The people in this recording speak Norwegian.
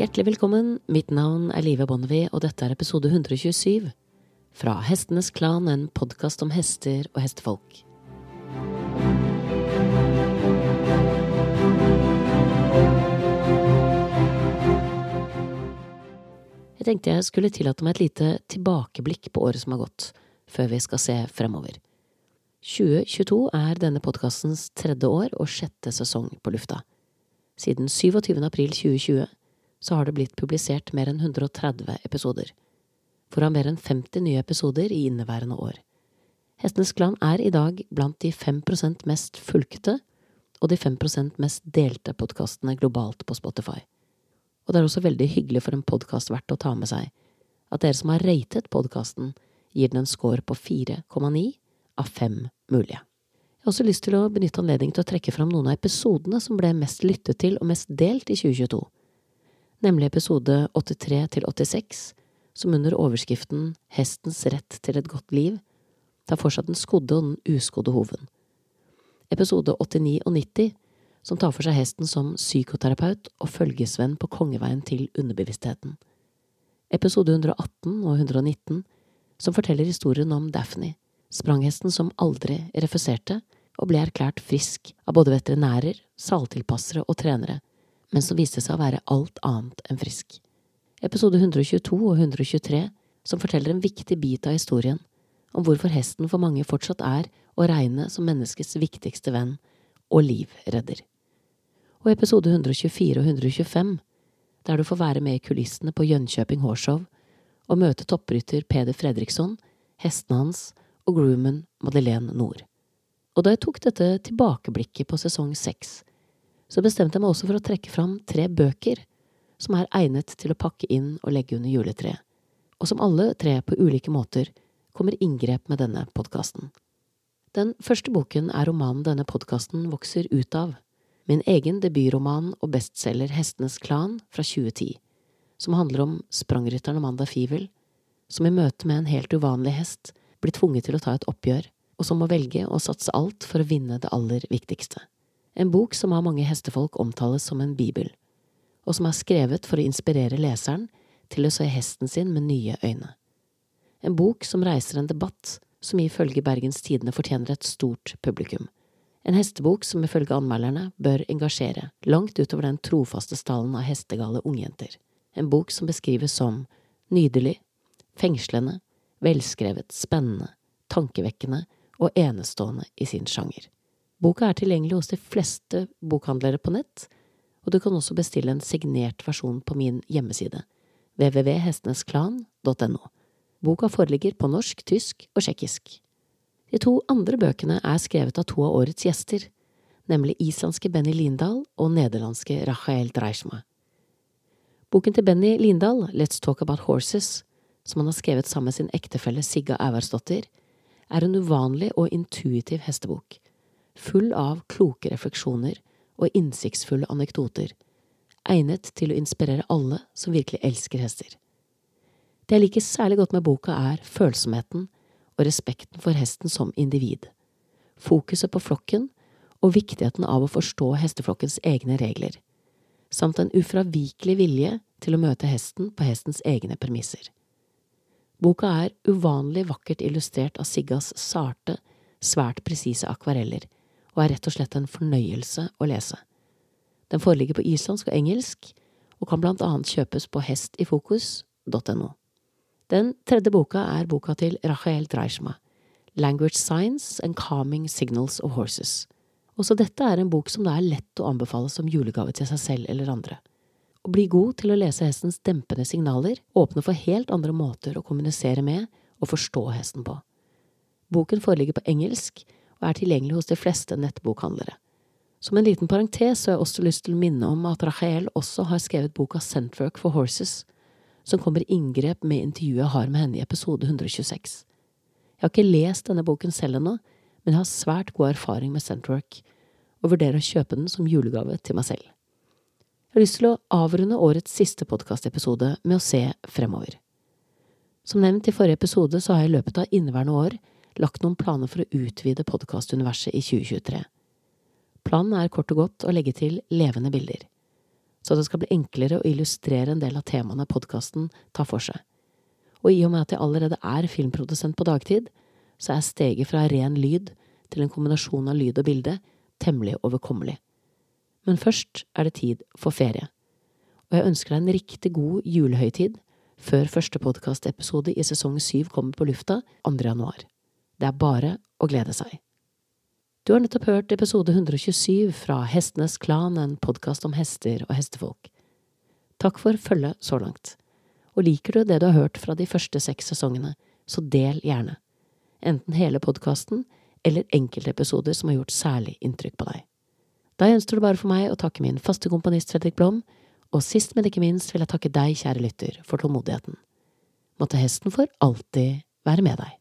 Hjertelig velkommen, mitt navn er Live Bonnevie, og dette er episode 127 fra Hestenes Klan, en podkast om hester og hestefolk. Jeg tenkte jeg skulle tillate meg et lite tilbakeblikk på året som har gått, før vi skal se fremover. 2022 er denne podkastens tredje år og sjette sesong på lufta. Siden 27. april 2020 så har det blitt publisert mer enn 130 episoder, foran mer enn 50 nye episoder i inneværende år. Hestenes Klan er i dag blant de 5% mest fulgte og de 5% mest delte podkastene globalt på Spotify. Og det er også veldig hyggelig for en podkast verdt å ta med seg at dere som har ratet podkasten, gir den en score på 4,9 av 5 mulige. Jeg har også lyst til å benytte anledningen til å trekke fram noen av episodene som ble mest lyttet til og mest delt i 2022, nemlig episode 83 til 86, som under overskriften Hestens rett til et godt liv tar for seg den skodde og den uskodde hoven. Episode 89 og 90, som tar for seg hesten som psykoterapeut og følgesvenn på kongeveien til underbevisstheten. Episode 118 og 119, som forteller historien om Daphne, spranghesten som aldri refuserte og ble erklært frisk av både veterinærer, saltilpassere og trenere, men som viste seg å være alt annet enn frisk. Episode 122 og 123, som forteller en viktig bit av historien, om hvorfor hesten for mange fortsatt er å regne som menneskets viktigste venn og livredder. Og episode 124 og 125, der du får være med i kulissene på Jönköping Hårshow og møte topprytter Peder Fredriksson, hestene hans og groomen Madeleine Nord. Og da jeg tok dette tilbakeblikket på sesong seks, så bestemte jeg meg også for å trekke fram tre bøker som er egnet til å pakke inn og legge under juletreet, og som alle tre på ulike måter kommer inngrep med denne podkasten. Den første boken er romanen denne podkasten vokser ut av, min egen debutroman og bestselger Hestenes Klan fra 2010, som handler om sprangrytteren Amanda Fivel, som i møte med en helt uvanlig hest blir tvunget til å ta et oppgjør, og som må velge å satse alt for å vinne det aller viktigste. En bok som av mange hestefolk omtales som en bibel, og som er skrevet for å inspirere leseren til å se hesten sin med nye øyne. En bok som reiser en debatt som ifølge Bergens Tidende fortjener et stort publikum. En hestebok som ifølge anmelderne bør engasjere, langt utover den trofaste stallen av hestegale ungjenter. En bok som beskrives som nydelig, fengslende, velskrevet, spennende, tankevekkende og enestående i sin sjanger. Boka er tilgjengelig hos de fleste bokhandlere på nett, og du kan også bestille en signert versjon på min hjemmeside, www.hestenesklan.no. Boka foreligger på norsk, tysk og tsjekkisk. De to andre bøkene er skrevet av to av årets gjester, nemlig islandske Benny Lindahl og nederlandske Rachael Dreishma. Boken til Benny Lindahl, Let's Talk About Horses, som han har skrevet sammen med sin ektefelle Sigga Auvarsdottir, er en uvanlig og intuitiv hestebok, full av kloke refleksjoner og innsiktsfulle anekdoter, egnet til å inspirere alle som virkelig elsker hester. Det jeg liker særlig godt med boka, er følsomheten og respekten for hesten som individ, fokuset på flokken og viktigheten av å forstå hesteflokkens egne regler, samt en ufravikelig vilje til å møte hesten på hestens egne premisser. Boka er uvanlig vakkert illustrert av Siggas sarte, svært presise akvareller, og er rett og slett en fornøyelse å lese. Den foreligger på islandsk og engelsk, og kan blant annet kjøpes på hestifokus.no. Den tredje boka er boka til Rachael Dreishma, Language Science and Calming Signals of Horses. Også dette er en bok som det er lett å anbefale som julegave til seg selv eller andre. Å bli god til å lese hestens dempende signaler åpner for helt andre måter å kommunisere med og forstå hesten på. Boken foreligger på engelsk og er tilgjengelig hos de fleste nettbokhandlere. Som en liten parentes har jeg også lyst til å minne om at Rahel også har skrevet boka Centwork for Horses, som kommer i inngrep med intervjuet jeg har med henne i episode 126. Jeg har ikke lest denne boken selv ennå, men jeg har svært god erfaring med Centwork, og vurderer å kjøpe den som julegave til meg selv. Jeg har lyst til å avrunde årets siste podkastepisode med å se fremover. Som nevnt i forrige episode så har jeg i løpet av inneværende år lagt noen planer for å utvide podkastuniverset i 2023. Planen er kort og godt å legge til levende bilder. så det skal bli enklere å illustrere en del av temaene podkasten tar for seg. Og i og med at jeg allerede er filmprodusent på dagtid, så er steget fra ren lyd til en kombinasjon av lyd og bilde temmelig overkommelig. Men først er det tid for ferie, og jeg ønsker deg en riktig god julehøytid før første podkastepisode i sesong syv kommer på lufta 2. januar. Det er bare å glede seg. Du har nettopp hørt episode 127 fra Hestenes Klan, en podkast om hester og hestefolk. Takk for følget så langt. Og liker du det du har hørt fra de første seks sesongene, så del gjerne. Enten hele podkasten eller enkeltepisoder som har gjort særlig inntrykk på deg. Da gjenstår det bare for meg å takke min faste komponist Fredrik Blom, og sist, men ikke minst vil jeg takke deg, kjære lytter, for tålmodigheten. Måtte hesten for alltid være med deg.